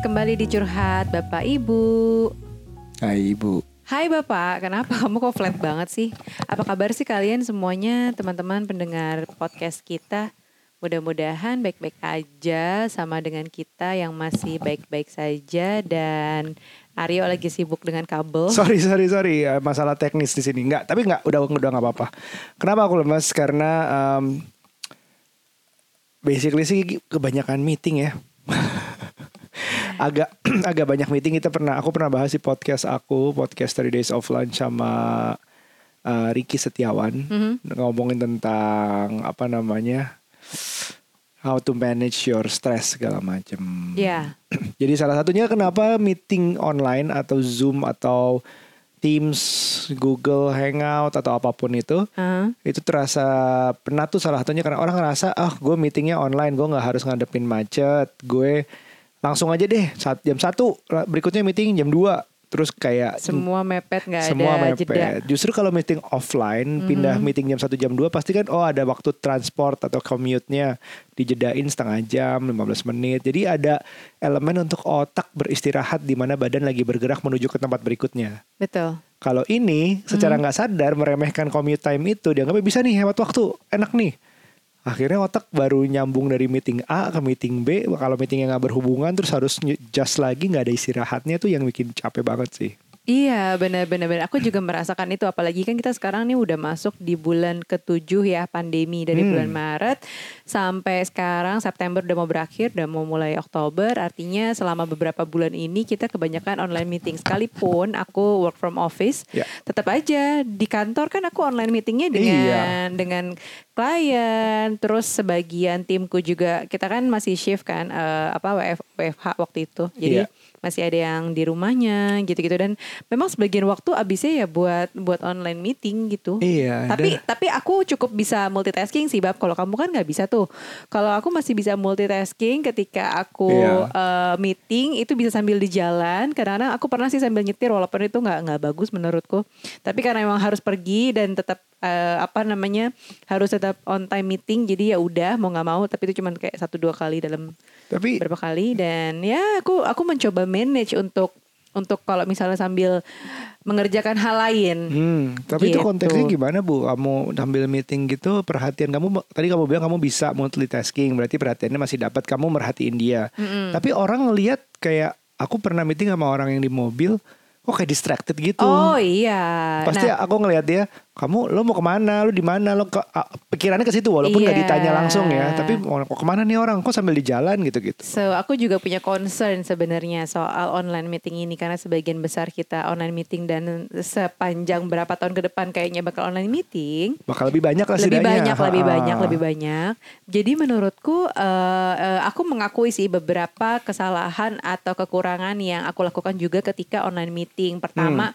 Kembali di Curhat Bapak Ibu. Hai Ibu. Hai Bapak, kenapa kamu kok flat banget sih? Apa kabar sih kalian semuanya, teman-teman pendengar podcast kita? Mudah-mudahan baik-baik aja sama dengan kita yang masih baik-baik saja dan Aryo lagi sibuk dengan kabel. Sorry sorry sorry Eh, masalah teknis di sini nggak tapi nggak udah udah nggak apa-apa. Kenapa aku lemas karena um, basically sih kebanyakan meeting ya. agak agak banyak meeting kita pernah aku pernah bahas di podcast aku podcast 30 Days of Lunch sama uh, Ricky Setiawan Mhm. ngomongin tentang apa namanya how to manage your stress segala macam. Ya, Jadi salah satunya kenapa meeting online atau Zoom atau Teams, Google Hangout atau apa pun itu Heeh. itu terasa penat tuh salah satunya karena orang ngerasa ah gue meetingnya online gue nggak harus ngadepin macet gue langsung aja deh saat jam satu berikutnya meeting jam 2 terus kayak semua mepet nggak ada semua mepet. jeda. Justru kalau meeting offline, pindah meeting jam 1 jam 2 pasti kan oh ada waktu transport atau commute-nya dijedain setengah jam, 15 menit. Jadi ada elemen untuk otak beristirahat di mana badan lagi bergerak menuju ke tempat berikutnya. Betul. Kalau ini secara nggak sadar meremehkan commute time itu dianggapnya bisa nih hemat waktu, enak nih. Akhirnya otak baru nyambung dari meeting A ke meeting B. Kalau meetingnya nggak berhubungan terus harus just lagi nggak ada istirahatnya tuh yang bikin capek banget sih. Iya benar-benar benar. Aku juga merasakan itu apalagi kan kita sekarang nih udah masuk di bulan ketujuh ya pandemi dari Hmm. bulan Maret sampai sekarang September udah mau berakhir udah mau mulai Oktober artinya selama beberapa bulan ini kita kebanyakan online meeting sekalipun aku work from office Ya. tetap aja di kantor kan aku online meetingnya dengan dengan klien terus sebagian timku juga kita kan masih shift kan eh, apa WF, WFH waktu itu jadi Iya. Masih ada yang di rumahnya gitu-gitu dan memang sebagian waktu abisnya ya buat buat online meeting gitu. Iya. Tapi dan- tapi aku cukup bisa multitasking sih bab. Kalau kamu kan nggak bisa tuh. Kalau aku masih bisa multitasking ketika aku Iya. eh, meeting itu bisa sambil di jalan. Kadang-kadang aku pernah sih sambil nyetir walaupun itu nggak nggak bagus menurutku. Tapi karena memang harus pergi dan tetap eh, apa namanya harus tetap on time meeting. Jadi ya udah mau nggak mau. Tapi itu cuma kayak satu dua kali dalam tapi berapa kali dan ya aku aku mencoba manage untuk untuk kalau misalnya sambil mengerjakan hal lain. Hmm, tapi itu Gitu. konteksnya gimana Bu? Kamu sambil meeting gitu perhatian kamu tadi kamu bilang kamu bisa multitasking, berarti perhatiannya masih dapat kamu merhatiin dia. Tapi orang ngelihat kayak aku pernah meeting sama orang yang di mobil, kok kayak distracted gitu. Oh iya. Pasti Nah, aku ngelihat dia, kamu lo mau ke mana? Lo di mana? Lo ke, pikirannya ke situ walaupun nggak Iya. ditanya langsung ya. Tapi mau ke mana nih orang? Kok sambil di jalan gitu-gitu? So aku juga punya concern sebenarnya soal online meeting ini karena sebagian besar kita online meeting dan sepanjang berapa tahun ke depan kayaknya bakal online meeting. Bakal lebih banyak lah lebih banyak, lebih Ha-ha. banyak, lebih banyak. Jadi menurutku, eh, eh, aku mengakui sih beberapa kesalahan atau kekurangan yang aku lakukan juga ketika online meeting. Pertama.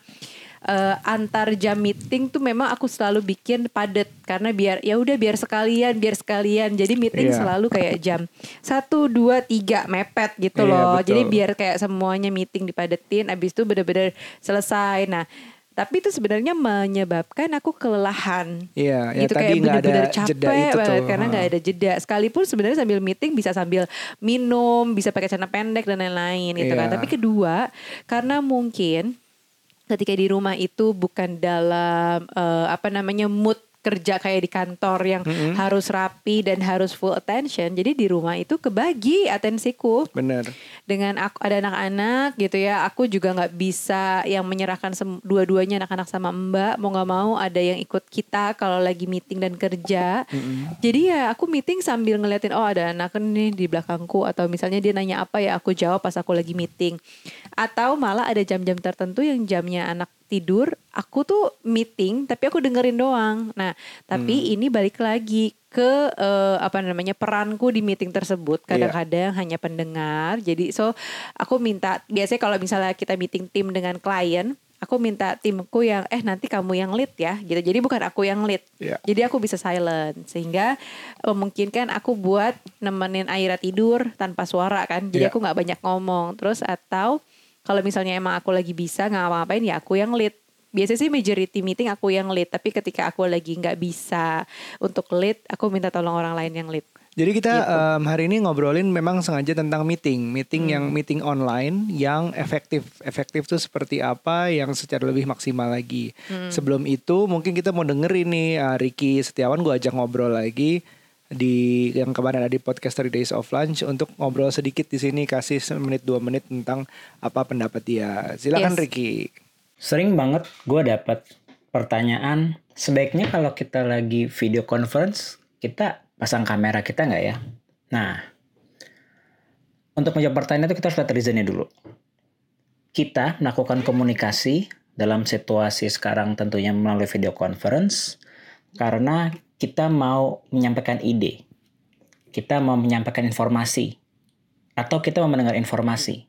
Eh, antar jam meeting tuh memang aku selalu bikin padat karena biar ya udah biar sekalian biar sekalian jadi meeting Iya. selalu kayak jam satu dua tiga mepet gitu Iya, loh betul. jadi biar kayak semuanya meeting dipadetin abis itu bener-bener selesai nah tapi itu sebenarnya menyebabkan aku kelelahan Iya, ya gitu kayak bener-bener jeda capek itu banget tuh. karena nggak ada jeda sekalipun sebenarnya sambil meeting bisa sambil minum bisa pakai celana pendek dan lain-lain gitu kan Iya. tapi kedua karena mungkin ketika di rumah itu bukan dalam eh, apa namanya mood kerja kayak di kantor yang Mm-mm. harus rapi dan harus full attention jadi di rumah itu kebagi atensiku Bener. dengan aku ada anak-anak gitu ya aku juga nggak bisa yang menyerahkan sem- dua-duanya anak-anak sama mbak mau nggak mau ada yang ikut kita kalau lagi meeting dan kerja jadi ya aku meeting sambil ngeliatin oh ada anak nih di belakangku atau misalnya dia nanya apa ya aku jawab pas aku lagi meeting atau malah ada jam-jam tertentu yang jamnya anak tidur aku tuh meeting tapi aku dengerin doang. Nah tapi ini balik lagi ke eh, apa namanya peranku di meeting tersebut. Iya. kadang-kadang hanya pendengar. Jadi so aku minta biasanya kalau misalnya kita meeting tim dengan klien aku minta timku yang eh nanti kamu yang lead ya gitu. Jadi bukan aku yang lead. Iya. jadi aku bisa silent. Sehingga memungkinkan aku buat nemenin Aira tidur tanpa suara kan. Jadi Iya. aku nggak banyak ngomong. Terus atau kalau misalnya emang aku lagi bisa nggak ngapa-ngapain ya aku yang lead biasanya sih majority meeting aku yang lead tapi ketika aku lagi nggak bisa untuk lead aku minta tolong orang lain yang lead Jadi kita Gitu. em, hari ini ngobrolin memang sengaja tentang meeting, meeting yang meeting online yang efektif. Efektif tuh seperti apa yang secara lebih maksimal lagi. Sebelum itu mungkin kita mau dengerin nih uh, Ricky Setiawan gue ajak ngobrol lagi di yang kemarin ada di podcast 3 Days of Lunch untuk ngobrol sedikit di sini kasih semenit dua menit tentang apa pendapat dia. Silakan Yes. Ricky. Sering banget gue dapat pertanyaan, sebaiknya kalau kita lagi video conference, kita pasang kamera kita nggak ya? Nah, untuk menjawab pertanyaan itu kita harus lihat reasonnya dulu. Kita melakukan komunikasi dalam situasi sekarang tentunya melalui video conference karena kita mau menyampaikan ide. Kita mau menyampaikan informasi. Atau kita mau mendengar informasi.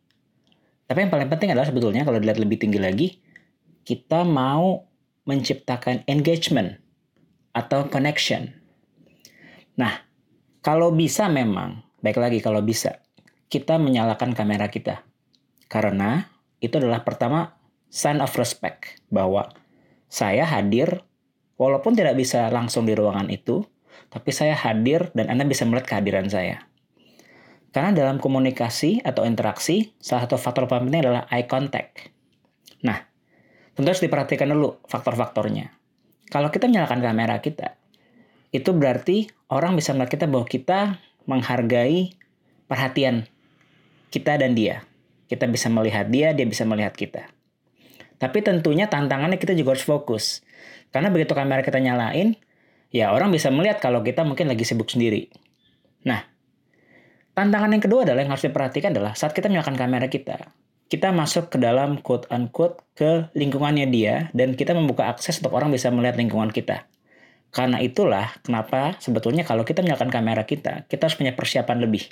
Tapi yang paling penting adalah sebetulnya kalau dilihat lebih tinggi lagi, kita mau menciptakan engagement atau connection. Nah, kalau bisa memang, baik lagi kalau bisa, kita menyalakan kamera kita. Karena itu adalah pertama sign of respect bahwa saya hadir walaupun tidak bisa langsung di ruangan itu, tapi saya hadir dan Anda bisa melihat kehadiran saya. Karena dalam komunikasi atau interaksi, salah satu faktor paling adalah eye contact. Nah, tentu harus diperhatikan dulu faktor-faktornya. Kalau kita menyalakan kamera kita, itu berarti orang bisa melihat kita bahwa kita menghargai perhatian kita dan dia. Kita bisa melihat dia, dia bisa melihat kita. Tapi tentunya tantangannya kita juga harus fokus. Karena begitu kamera kita nyalain, ya orang bisa melihat kalau kita mungkin lagi sibuk sendiri. Nah, tantangan yang kedua adalah yang harus diperhatikan adalah saat kita menyalakan kamera kita, kita masuk ke dalam quote unquote ke lingkungannya dia dan kita membuka akses untuk orang bisa melihat lingkungan kita. Karena itulah kenapa sebetulnya kalau kita menyalakan kamera kita, kita harus punya persiapan lebih.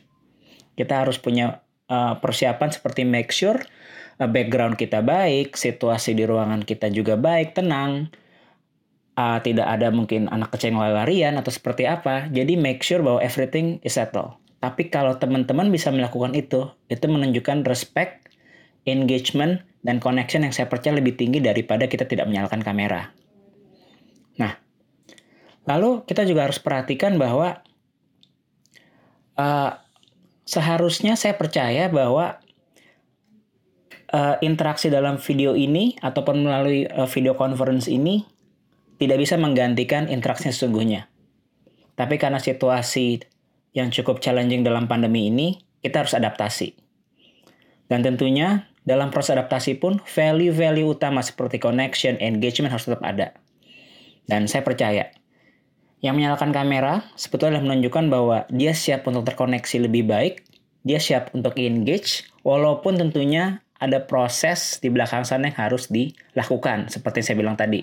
Kita harus punya uh, persiapan seperti make sure uh, background kita baik, situasi di ruangan kita juga baik, tenang. Uh, tidak ada mungkin anak kecil yang lari-larian atau seperti apa. Jadi make sure bahwa everything is settled. Tapi kalau teman-teman bisa melakukan itu, itu menunjukkan respect, engagement, dan connection yang saya percaya lebih tinggi daripada kita tidak menyalakan kamera. Nah, lalu kita juga harus perhatikan bahwa uh, seharusnya saya percaya bahwa uh, interaksi dalam video ini ataupun melalui uh, video conference ini tidak bisa menggantikan interaksi sesungguhnya. Tapi karena situasi yang cukup challenging dalam pandemi ini, kita harus adaptasi. Dan tentunya dalam proses adaptasi pun value-value utama seperti connection, engagement harus tetap ada. Dan saya percaya yang menyalakan kamera sebetulnya menunjukkan bahwa dia siap untuk terkoneksi lebih baik, dia siap untuk engage, walaupun tentunya ada proses di belakang sana yang harus dilakukan. Seperti yang saya bilang tadi,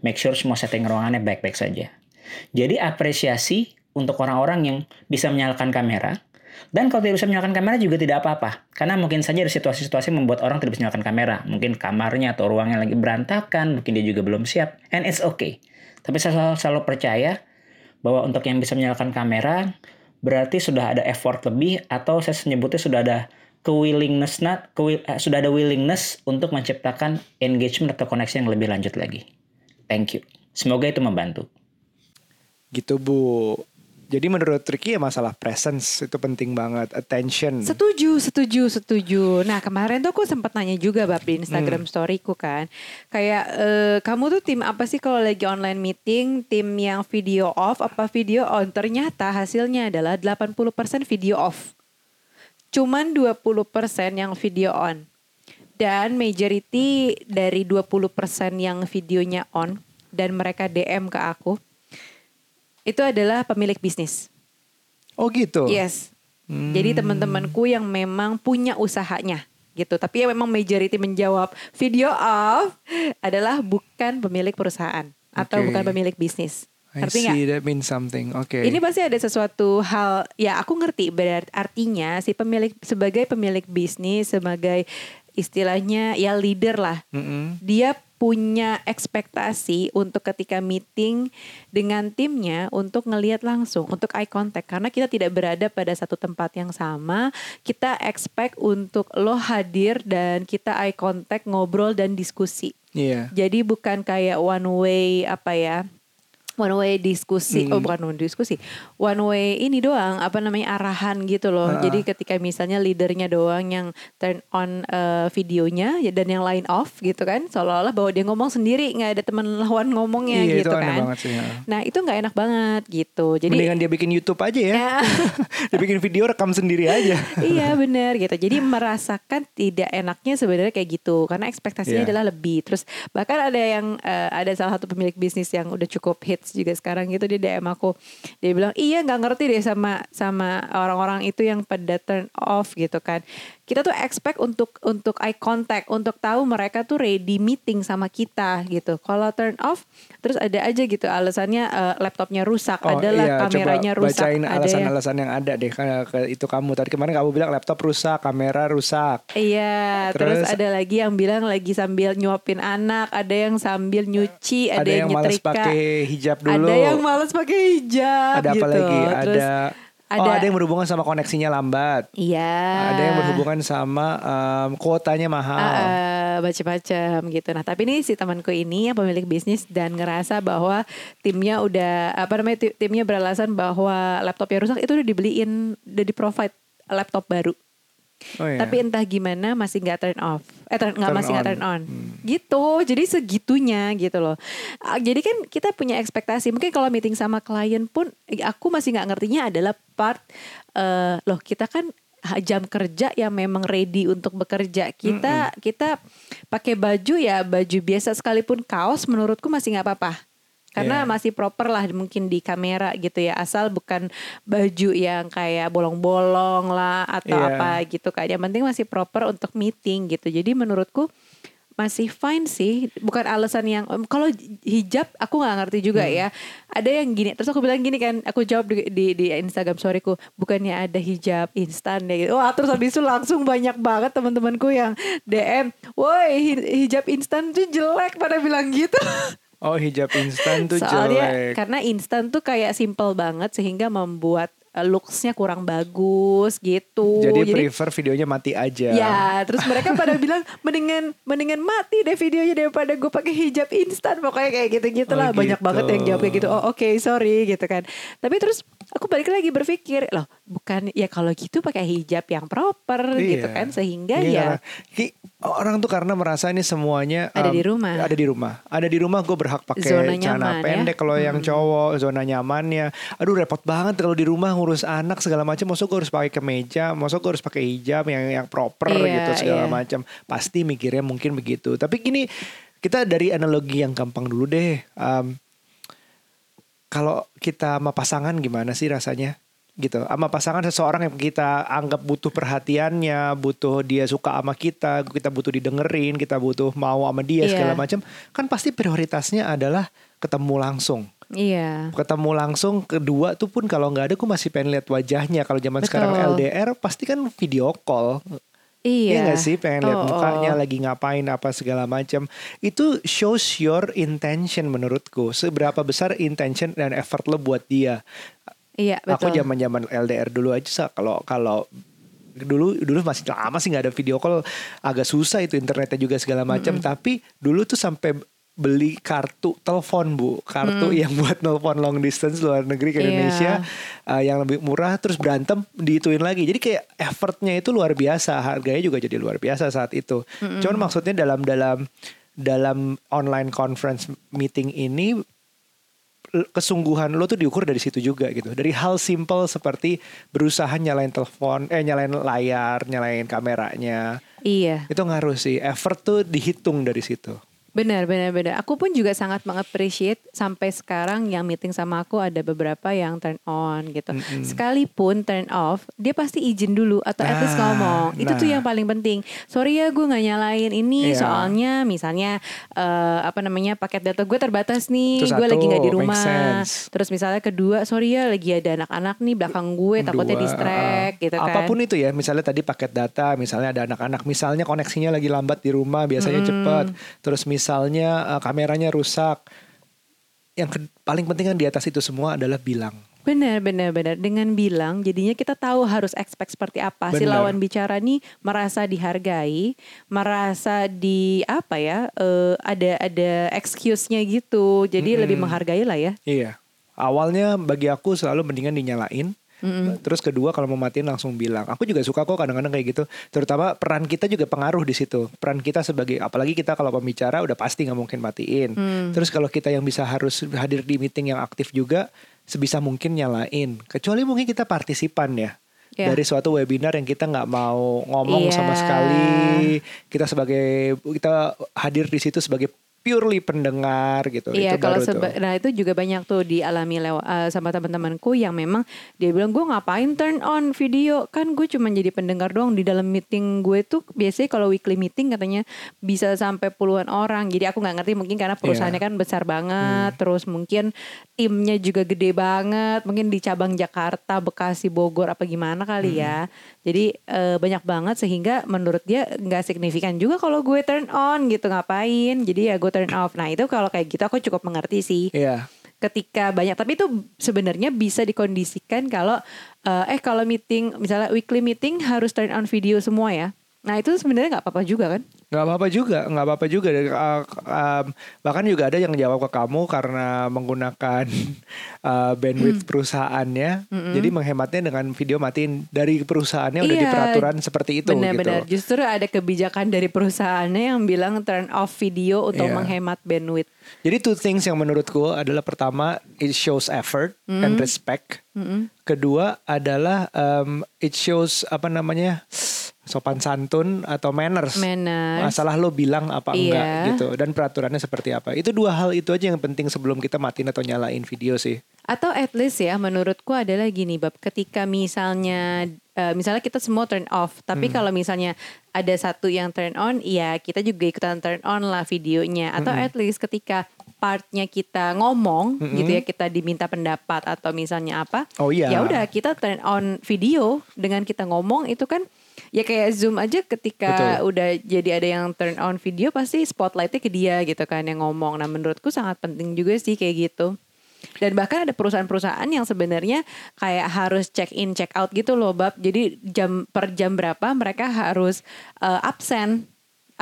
make sure semua setting ruangannya baik-baik saja. Jadi apresiasi untuk orang-orang yang bisa menyalakan kamera, dan kalau tidak bisa menyalakan kamera juga tidak apa-apa. Karena mungkin saja ada situasi-situasi membuat orang tidak bisa menyalakan kamera. Mungkin kamarnya atau ruangnya lagi berantakan, mungkin dia juga belum siap. And it's okay. Tapi saya selalu, selalu percaya bahwa untuk yang bisa menyalakan kamera, berarti sudah ada effort lebih atau saya menyebutnya sudah ada kewillingness not, kewill, eh, sudah ada willingness untuk menciptakan engagement atau connection yang lebih lanjut lagi. Thank you. Semoga itu membantu. Gitu Bu. Jadi menurut Ricky ya masalah presence itu penting banget, attention. Setuju, setuju, setuju. Nah kemarin tuh aku sempat nanya juga bab di Instagram storyku kan, kayak eh, kamu tuh tim apa sih kalau lagi online meeting, tim yang video off apa video on? Ternyata hasilnya adalah 80% video off, cuman 20% yang video on. Dan majority dari 20% yang videonya on dan mereka DM ke aku itu adalah pemilik bisnis. Oh gitu. Yes. Hmm. Jadi teman-temanku yang memang punya usahanya gitu. Tapi yang memang majority menjawab video off adalah bukan pemilik perusahaan atau Oke. bukan pemilik bisnis. I Ngerti see nggak? that means something. Oke. Ini pasti ada sesuatu hal ya aku ngerti berarti artinya si pemilik sebagai pemilik bisnis sebagai istilahnya ya leader lah. Mm-mm. Dia punya ekspektasi untuk ketika meeting dengan timnya untuk ngelihat langsung, untuk eye contact. Karena kita tidak berada pada satu tempat yang sama, kita expect untuk lo hadir dan kita eye contact, ngobrol dan diskusi. Iya. Jadi bukan kayak one way apa ya, one way diskusi Hmm. oh bukan one way diskusi one way ini doang apa namanya arahan gitu loh Ah. jadi ketika misalnya leadernya doang yang turn on eh, videonya ya dan yang lain off gitu kan seolah-olah bahwa dia ngomong sendiri nggak ada teman lawan ngomongnya iya, gitu itu aneh kan banget sih. ya. nah itu nggak enak banget gitu jadi Mendingan dia bikin YouTube aja ya. Ya. dia bikin video rekam sendiri aja. iya benar gitu. Jadi merasakan tidak enaknya sebenarnya kayak gitu karena ekspektasinya Iya. adalah lebih. Terus bahkan ada yang eh, ada salah satu pemilik bisnis yang udah cukup juga sekarang gitu dia DM aku. Dia bilang, "Iya nggak ngerti deh sama sama orang-orang itu yang pada turn off gitu kan. Kita tuh expect untuk untuk eye contact, untuk tahu mereka tuh ready meeting sama kita gitu. Kalau turn off terus ada aja gitu alasannya eh, laptopnya rusak, adalah kameranya Oh, coba rusak, bacain ada yang alasan-alasan yang ada deh karena itu kamu tadi kemarin kamu bilang laptop rusak, kamera rusak. Iya, terus, Terus- ada lagi yang bilang lagi sambil nyuapin anak, ada yang sambil nyuci, ada, Ada, yang males nyetrika, pakai hijab dulu. ada yang males pakai hijab. Ada apa gitu. lagi? Terus Ada Oh, ada yang berhubungan sama koneksinya lambat. iya, Ada yang berhubungan sama em, kuotanya mahal. Ah, ah, macam-macam gitu. Nah, tapi ini si temanku ini yang pemilik bisnis dan ngerasa bahwa timnya udah apa namanya ti- timnya beralasan bahwa laptopnya rusak itu udah dibeliin, udah di provide laptop baru. Oh, iya. Tapi entah gimana masih nggak turn off. Eh turn, Turn masih nggak turn on. Hmm. Gitu. Jadi segitunya gitu loh. Ah, Jadi kan kita punya ekspektasi. Mungkin kalau meeting sama klien pun aku masih nggak ngertinya adalah part eh loh kita kan jam kerja yang memang ready untuk bekerja. Kita kita pakai baju ya baju biasa sekalipun kaos menurutku masih nggak apa-apa. Karena Iya. masih proper lah mungkin di kamera gitu ya. Asal bukan baju yang kayak bolong-bolong lah atau Iya. apa gitu kan. Yang penting masih proper untuk meeting gitu. Jadi menurutku masih fine sih. Bukan alasan yang kalau hijab aku nggak ngerti juga Hmm. ya. Ada yang gini. Terus aku bilang gini kan. Aku jawab di di, di Instagram storyku. Bukannya ada hijab instan ya gitu. Wah terus habis itu langsung banyak banget teman-temanku yang DM. Woi hi- hijab instan tuh jelek pada bilang gitu. Oh hijab instan tuh Soalnya jelek. karena instan tuh kayak simple banget sehingga membuat uh, looksnya kurang bagus gitu. Jadi, prefer videonya mati aja. Ya, terus mereka pada bilang mendingan mendingan mati deh videonya daripada gue pakai hijab instan pokoknya kayak gitu-gitu lah. Oh, Banyak gitu. banget yang jawab kayak gitu. Oh, oke, sorry gitu kan. Tapi terus aku balik lagi berpikir, loh, bukan ya kalau gitu pakai hijab yang proper gitu Iya. kan sehingga Iya, ya orang tuh karena merasa ini semuanya Ada di rumah. Ada di rumah. Ada di rumah gue berhak pakai celana ya. pendek kalau yang cowok zona nyamannya. Aduh repot banget kalau di rumah ngurus anak segala macam. Maksud gue harus pakai kemeja, maksud gue harus pakai hijab yang yang proper Iya, gitu segala iya. macam. Pasti mikirnya mungkin begitu. Tapi gini kita dari analogi yang gampang dulu deh. Em, kalau kita sama pasangan gimana sih rasanya? Gitu sama pasangan seseorang yang kita anggap butuh perhatiannya butuh dia suka sama kita kita butuh didengerin kita butuh mau sama dia Iya. segala macam kan pasti prioritasnya adalah ketemu langsung iya. ketemu langsung kedua tuh pun kalau nggak ada aku masih pengen lihat wajahnya kalau zaman sekarang Betul. LDR pasti kan video call Iya. Iya gak sih pengen lihat Oh, mukanya oh. lagi ngapain apa segala macam. Itu shows your intention menurutku. Seberapa besar intention dan effort lo buat dia. Iya, Aku betul. zaman-zaman LDR dulu aja kalau kalau dulu dulu masih lama sih nggak ada video call. Agak susah itu internetnya juga segala macam. Tapi dulu tuh sampai beli kartu telepon bu. Kartu yang buat telepon long distance luar negeri ke Mm. Iya. Indonesia uh, yang lebih murah terus berantem diituin lagi. Jadi kayak effortnya itu luar biasa. Harganya juga jadi luar biasa saat itu. Cuman maksudnya dalam dalam dalam online conference meeting ini kesungguhan lo tuh diukur dari situ juga gitu. Dari hal simple seperti berusaha nyalain telepon, eh nyalain layar, nyalain kameranya. Iya. Itu ngaruh sih. Effort tuh dihitung dari situ. Benar, benar, benar. Aku pun juga sangat mengappreciate sampai sekarang yang meeting sama aku ada beberapa yang turn on gitu. Mm-mm. Sekalipun turn off, dia pasti izin dulu atau at least Nah, ngomong. Itu tuh nah. yang paling penting. Sorry ya gue nggak nyalain ini Iya. soalnya misalnya eh, apa namanya paket data gue terbatas nih, gue lagi nggak di rumah. Terus misalnya kedua, sorry ya lagi ada anak-anak nih belakang gue takutnya Dua, distract uh, gitu kan. Apa pun itu ya, misalnya tadi paket data, misalnya ada anak-anak, misalnya koneksinya lagi lambat di rumah, biasanya cepat. Terus misalnya uh, kameranya rusak. Yang ke- paling penting kan di atas itu semua adalah bilang. Benar, benar, benar. Dengan bilang, jadinya kita tahu harus expect seperti apa. Si Benar. lawan bicara nih merasa dihargai, merasa di apa ya? eh, ada ada excuse-nya gitu. Jadi lebih menghargai lah ya. Iya. Awalnya bagi aku selalu mendingan dinyalain. Terus kedua kalau mau matiin langsung bilang. Aku juga suka kok kadang-kadang kayak gitu. Terutama peran kita juga pengaruh di situ. Peran kita sebagai apalagi kita kalau pembicara udah pasti nggak mungkin matiin. Terus kalau kita yang bisa harus hadir di meeting yang aktif juga sebisa mungkin nyalain. Kecuali mungkin kita partisipan ya. Iya. Dari suatu webinar yang kita nggak mau ngomong Iya. sama sekali, kita sebagai kita hadir di situ sebagai purely pendengar gitu. Iya, Itu kalau baru tuh. seba- nah itu juga banyak tuh dialami lewa, eh, sama teman-temanku yang memang dia bilang gue ngapain turn on video kan gue cuma jadi pendengar doang di dalam meeting gue tuh biasanya kalau weekly meeting katanya bisa sampai puluhan orang. Jadi aku nggak ngerti mungkin karena perusahaannya Iya. kan besar Hmm. banget, terus mungkin timnya juga gede banget, mungkin di cabang Jakarta, Bekasi, Bogor apa gimana kali ya. Hmm. Jadi eh, banyak banget sehingga menurut dia nggak signifikan juga kalau gue turn on gitu ngapain. Jadi ya gue turn off. Nah itu kalau kayak gitu aku cukup mengerti sih. Iya. Ketika banyak tapi itu sebenarnya bisa dikondisikan kalau eh, eh kalau meeting misalnya weekly meeting harus turn on video semua ya. Nah itu sebenarnya nggak apa-apa juga kan? nggak apa-apa juga nggak apa-apa juga. Uh, um, bahkan juga ada yang jawab ke kamu karena menggunakan uh, bandwidth perusahaannya. Jadi menghematnya dengan video matiin dari perusahaannya udah di Iya, peraturan seperti itu Benar-benar. gitu. Justru ada kebijakan dari perusahaannya yang bilang turn off video untuk Iya. menghemat bandwidth. jadi two things yang menurutku adalah pertama it shows effort and respect. Kedua adalah um, it shows apa namanya sopan santun atau manners Manners. masalah lo bilang apa Iya. enggak gitu dan peraturannya seperti apa itu dua hal itu aja yang penting sebelum kita matiin atau nyalain video sih Atau at least ya menurutku adalah gini bab ketika misalnya eh, misalnya kita semua turn off tapi Hmm. kalau misalnya ada satu yang turn on ya kita juga ikutan turn on lah videonya atau Hmm. at least ketika partnya kita ngomong gitu ya kita diminta pendapat atau misalnya apa Oh iya. ya udah kita turn on video dengan kita ngomong itu kan ya kayak zoom aja ketika Betul. udah jadi ada yang turn on video pasti spotlightnya ke dia gitu kan yang ngomong. Nah menurutku sangat penting juga sih kayak gitu. Dan bahkan ada perusahaan-perusahaan yang sebenarnya kayak harus check in check out gitu loh bab. Jadi jam per jam berapa mereka harus eh, absen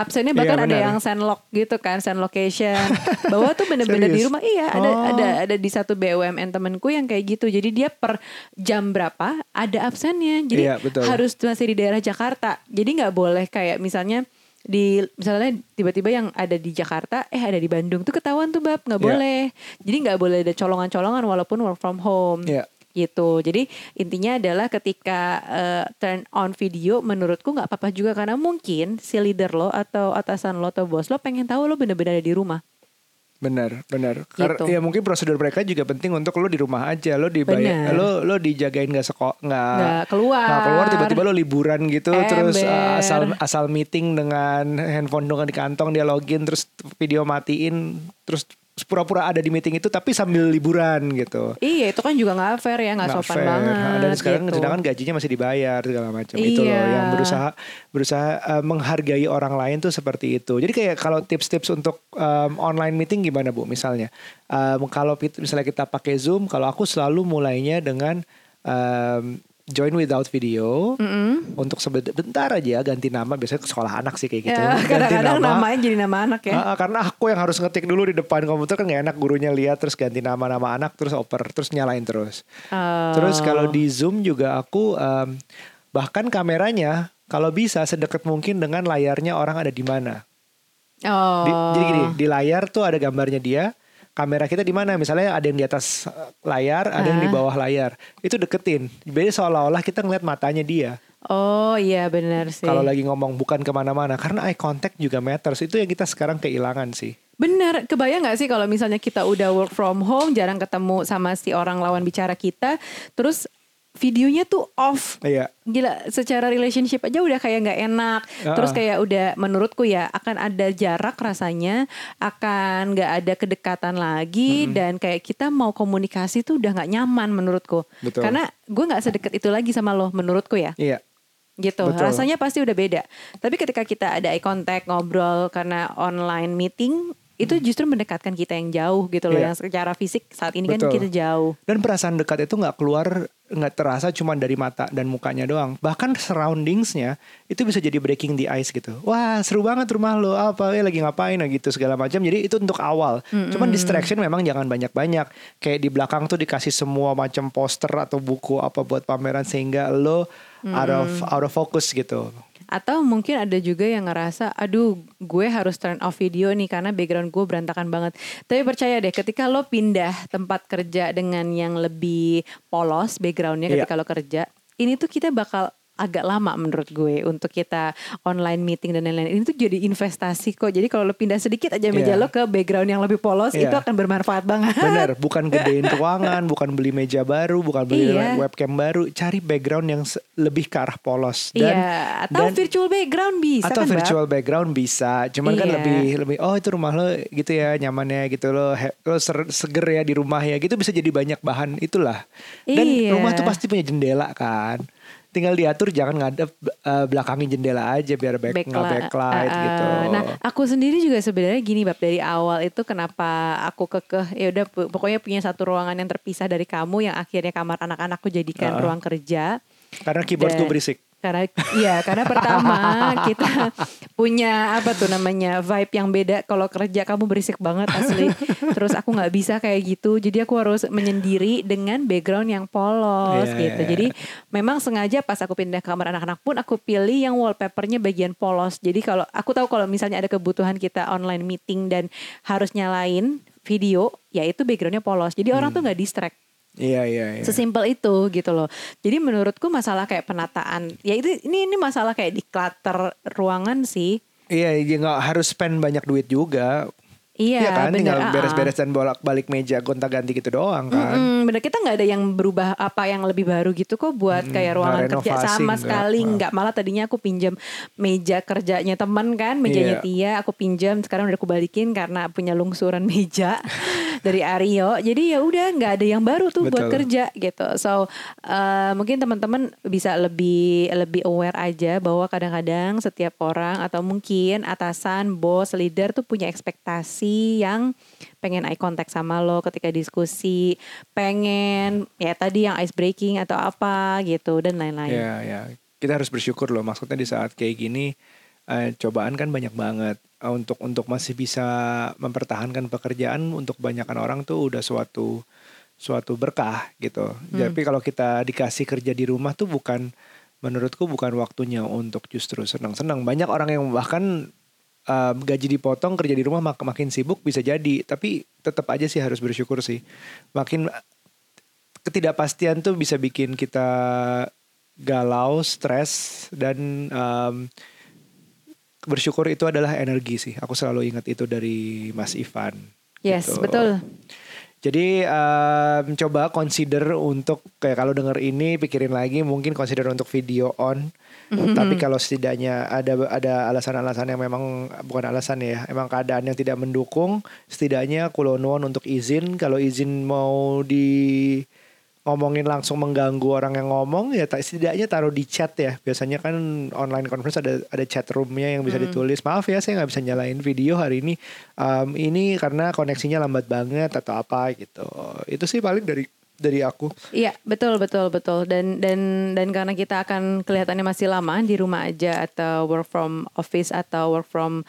absennya bahkan Iya, ada yang send lock gitu kan send location. Bahwa tuh bener-bener di rumah. Iya ada Oh. ada ada di satu BUMN temenku yang kayak gitu. Jadi dia per jam berapa ada absennya. Jadi Iya, betul. harus masih di daerah Jakarta. Jadi nggak boleh kayak misalnya di misalnya tiba-tiba yang ada di Jakarta eh ada di Bandung. Tuh ketahuan tuh bab. Nggak Iya. boleh. Jadi nggak boleh ada colongan-colongan walaupun work from home. Iya. Gitu jadi intinya adalah ketika eh, turn on video menurutku nggak apa-apa juga karena mungkin si leader lo atau atasan lo atau bos lo pengen tahu lo bener-bener ada di rumah benar benar Karena Gitu. ya mungkin prosedur mereka juga penting untuk lo di rumah aja lo dibayar lo lo dijagain nggak seko nggak keluar. nggak keluar tiba-tiba lo liburan gitu terus uh, Ember. asal asal meeting dengan handphone dengan di kantong dia login terus video matiin terus pura-pura ada di meeting itu tapi sambil liburan gitu iya itu kan juga nggak fair ya nggak sopan fair. banget Nah, dan sekarang gitu. sedangkan gajinya masih dibayar segala macam itu loh Iya. yang berusaha berusaha uh, menghargai orang lain tuh seperti itu jadi kayak kalau tips-tips untuk um, online meeting gimana bu misalnya Um, kalau misalnya kita pakai zoom kalau aku selalu mulainya dengan um, join without video untuk sebentar aja ganti nama biasanya ke sekolah anak sih kayak gitu ya, ganti kadang-kadang nama namanya jadi nama anak ya ah, karena aku yang harus ngetik dulu di depan komputer kan gak enak gurunya lihat terus ganti nama-nama anak terus oper terus nyalain terus. Oh. Terus kalau di Zoom juga aku em, bahkan kameranya kalau bisa sedekat mungkin dengan layarnya orang ada di mana. oh Di- jadi gini, di layar tuh ada gambarnya dia, kamera kita di mana? Misalnya ada yang di atas eh, layar, ada yang di Ah. bawah layar. Itu deketin. Jadi seolah-olah kita ngeliat matanya dia. oh iya benar sih Kalau lagi ngomong bukan ke mana-mana, karena eye contact juga matters. Itu yang kita sekarang kehilangan sih. Bener, kebayang gak sih kalau misalnya kita udah work from home, jarang ketemu sama si orang lawan bicara kita, terus videonya tuh off. Iya. Gila, secara relationship aja udah kayak nggak enak. Ah. Terus kayak udah menurutku ya akan ada jarak rasanya, akan nggak ada kedekatan lagi dan kayak kita mau komunikasi tuh udah nggak nyaman menurutku. Betul. Karena gue nggak sedekat itu lagi sama lo menurutku ya Iya. gitu Betul. rasanya pasti udah beda tapi ketika kita ada eye contact ngobrol karena online meeting itu justru mendekatkan kita yang jauh gitu loh Iya. yang secara fisik saat ini kan Betul. kita jauh Dan perasaan dekat itu nggak keluar nggak terasa cuma dari mata dan mukanya doang. Bahkan surroundingsnya itu bisa jadi breaking the ice gitu. Wah seru banget rumah lo apa eh lagi ngapain gitu segala macam. Jadi itu untuk awal. Cuman distraction memang jangan banyak-banyak. Kayak di belakang tuh dikasih semua macam poster atau buku apa buat pameran sehingga lo out of out of focus gitu. Atau mungkin ada juga yang ngerasa, aduh gue harus turn off video nih karena background gue berantakan banget. Tapi percaya deh, ketika lo pindah tempat kerja dengan yang lebih polos backgroundnya Iya. ketika lo kerja, ini tuh kita bakal agak lama menurut gue untuk kita online meeting dan lain-lain. Ini tuh jadi investasi kok. Jadi kalau lo pindah sedikit aja meja Iya. lo ke background yang lebih polos, Iya. itu akan bermanfaat banget. Bener, bukan gedein ruangan, bukan beli meja baru, bukan beli Iya. webcam baru. Cari background yang lebih ke arah polos. Dan, Iya, atau dan- virtual background bisa atau kan, virtual background bisa. Cuman kan Iya. lebih lebih oh itu rumah lo gitu ya nyamannya gitu lo lo seger ya di rumah ya gitu bisa jadi banyak bahan itulah. Dan Iya. rumah tuh pasti punya jendela kan. Tinggal diatur jangan ngadep eh, belakangin jendela aja biar back, nggak Backla- backlight uh, uh, gitu. Nah, aku sendiri juga sebenarnya gini bab dari awal itu kenapa aku kekeh ya udah pokoknya punya satu ruangan yang terpisah dari kamu yang akhirnya kamar anak-anakku jadikan Uh. ruang kerja. Karena keyboardku Dan- berisik. Karena iya, karena pertama kita punya apa tuh namanya vibe yang beda. Kalau kerja kamu berisik banget asli. Terus aku nggak bisa kayak gitu. Jadi aku harus menyendiri dengan background yang polos Iya, gitu. iya, Jadi memang sengaja pas aku pindah kamar anak-anak pun aku pilih yang wallpapernya bagian polos. Jadi kalau aku tahu kalau misalnya ada kebutuhan kita online meeting dan harus nyalain video, ya itu backgroundnya polos. Jadi orang tuh nggak distract. Iya iya iya. Sesimpel itu gitu loh. Jadi menurutku masalah kayak penataan, ya itu ini ini masalah kayak di clutter ruangan sih. Iya, ya nggak harus spend banyak duit juga. Iya, kan, bener, tinggal ah, ah. beres-beres dan bolak-balik meja gonta-ganti gitu doang kan. Mm-mm, bener kita nggak ada yang berubah apa yang lebih baru gitu kok buat kayak ruangan kerja sama nggak. sekali nggak malah tadinya aku pinjam meja kerjanya teman kan mejanya Iya. Tia aku pinjam sekarang udah aku balikin karena punya lungsuran meja dari Aryo jadi ya udah nggak ada yang baru tuh buat Betul. kerja gitu so eh, mungkin teman-teman bisa lebih lebih aware aja bahwa kadang-kadang setiap orang atau mungkin atasan bos leader tuh punya ekspektasi yang pengen eye contact sama lo ketika diskusi, pengen ya tadi yang ice breaking atau apa gitu dan lain-lain. Ya, ya. Kita harus bersyukur loh. Maksudnya di saat kayak gini eh, cobaan kan banyak banget. Eh, untuk untuk masih bisa mempertahankan pekerjaan untuk kebanyakan orang tuh udah suatu suatu berkah gitu. Tapi kalau kita dikasih kerja di rumah tuh bukan menurutku bukan waktunya untuk justru senang-senang. Banyak orang yang bahkan eh, gaji dipotong kerja di rumah mak- makin sibuk bisa jadi. Tapi tetap aja sih harus bersyukur sih. Makin ketidakpastian tuh bisa bikin kita galau, stres dan em, bersyukur itu adalah energi sih. Aku selalu ingat itu dari Mas Ivan. Yes, gitu. betul. Jadi em, coba consider untuk kayak kalau denger ini pikirin lagi mungkin consider untuk video on. Tapi kalau setidaknya ada ada alasan-alasan yang memang bukan alasan ya, emang keadaan yang tidak mendukung, setidaknya kulonuan untuk izin. Kalau izin mau di ngomongin langsung mengganggu orang yang ngomong ya tak- setidaknya taruh di chat ya. Biasanya kan online conference ada ada chat roomnya yang bisa ditulis. Maaf ya saya nggak bisa nyalain video hari ini. Em, ini karena koneksinya lambat banget atau apa gitu. Itu sih paling dari dari aku. Iya, betul betul betul dan dan dan karena kita akan kelihatannya masih lama di rumah aja atau work from office atau work from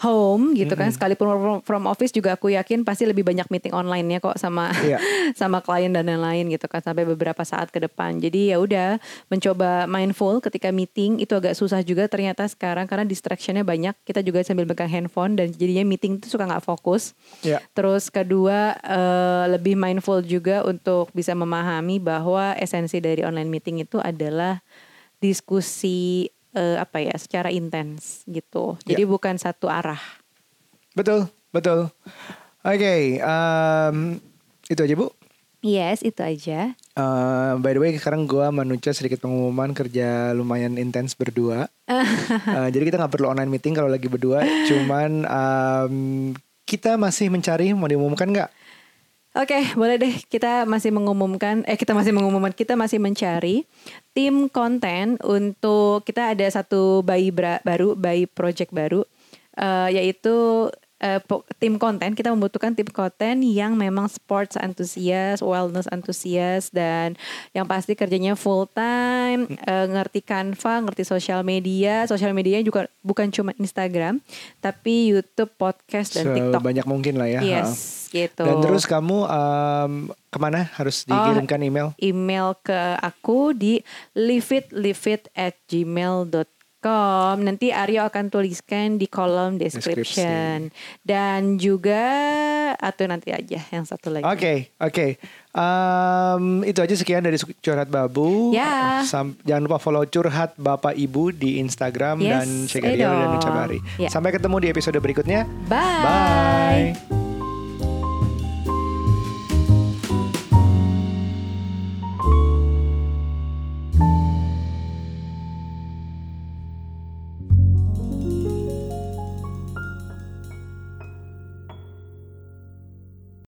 home gitu kan. Sekalipun from, from office juga aku yakin pasti lebih banyak meeting online ya kok sama Iya. sama klien dan lain-lain gitu kan sampai beberapa saat ke depan. Jadi ya udah mencoba mindful ketika meeting itu agak susah juga ternyata sekarang karena distractionnya banyak. Kita juga sambil pegang handphone dan jadinya meeting itu suka nggak fokus. Ya. Terus kedua eh, lebih mindful juga untuk bisa memahami bahwa esensi dari online meeting itu adalah diskusi eh, apa ya secara intens gitu. Jadi bukan satu arah. Betul, betul. Oke, em, itu aja Bu. Yes, itu aja. Eh, by the way sekarang gua menuju sedikit pengumuman kerja lumayan intens berdua. Eh, jadi kita nggak perlu online meeting kalau lagi berdua. Cuman em, kita masih mencari mau diumumkan nggak? Oke, boleh deh. Kita masih mengumumkan, eh kita masih mengumumkan, kita masih mencari tim konten untuk kita ada satu bayi bra- baru, bayi project baru, eh, yaitu po- tim konten kita membutuhkan tim konten yang memang sports antusias, wellness antusias dan yang pasti kerjanya full time, eh, ngerti Canva, ngerti sosial media. Sosial medianya juga bukan cuma Instagram, tapi YouTube, podcast dan TikTok. Sebanyak mungkin lah ya. Yes, gitu. Dan terus kamu em, ke mana harus Oh, dikirimkan email? email ke aku di liveitliveit at gmail.com Nanti Aryo akan tuliskan di kolom description. Dan juga atau nanti aja yang satu lagi. Oke, oke. Em, itu aja sekian dari Curhat Babu. Ya. Sam- jangan lupa follow Curhat Bapak Ibu di Instagram Yes, dan Shegaria eh dan. Ucabari. Ya. Sampai ketemu di episode berikutnya. Bye. Bye.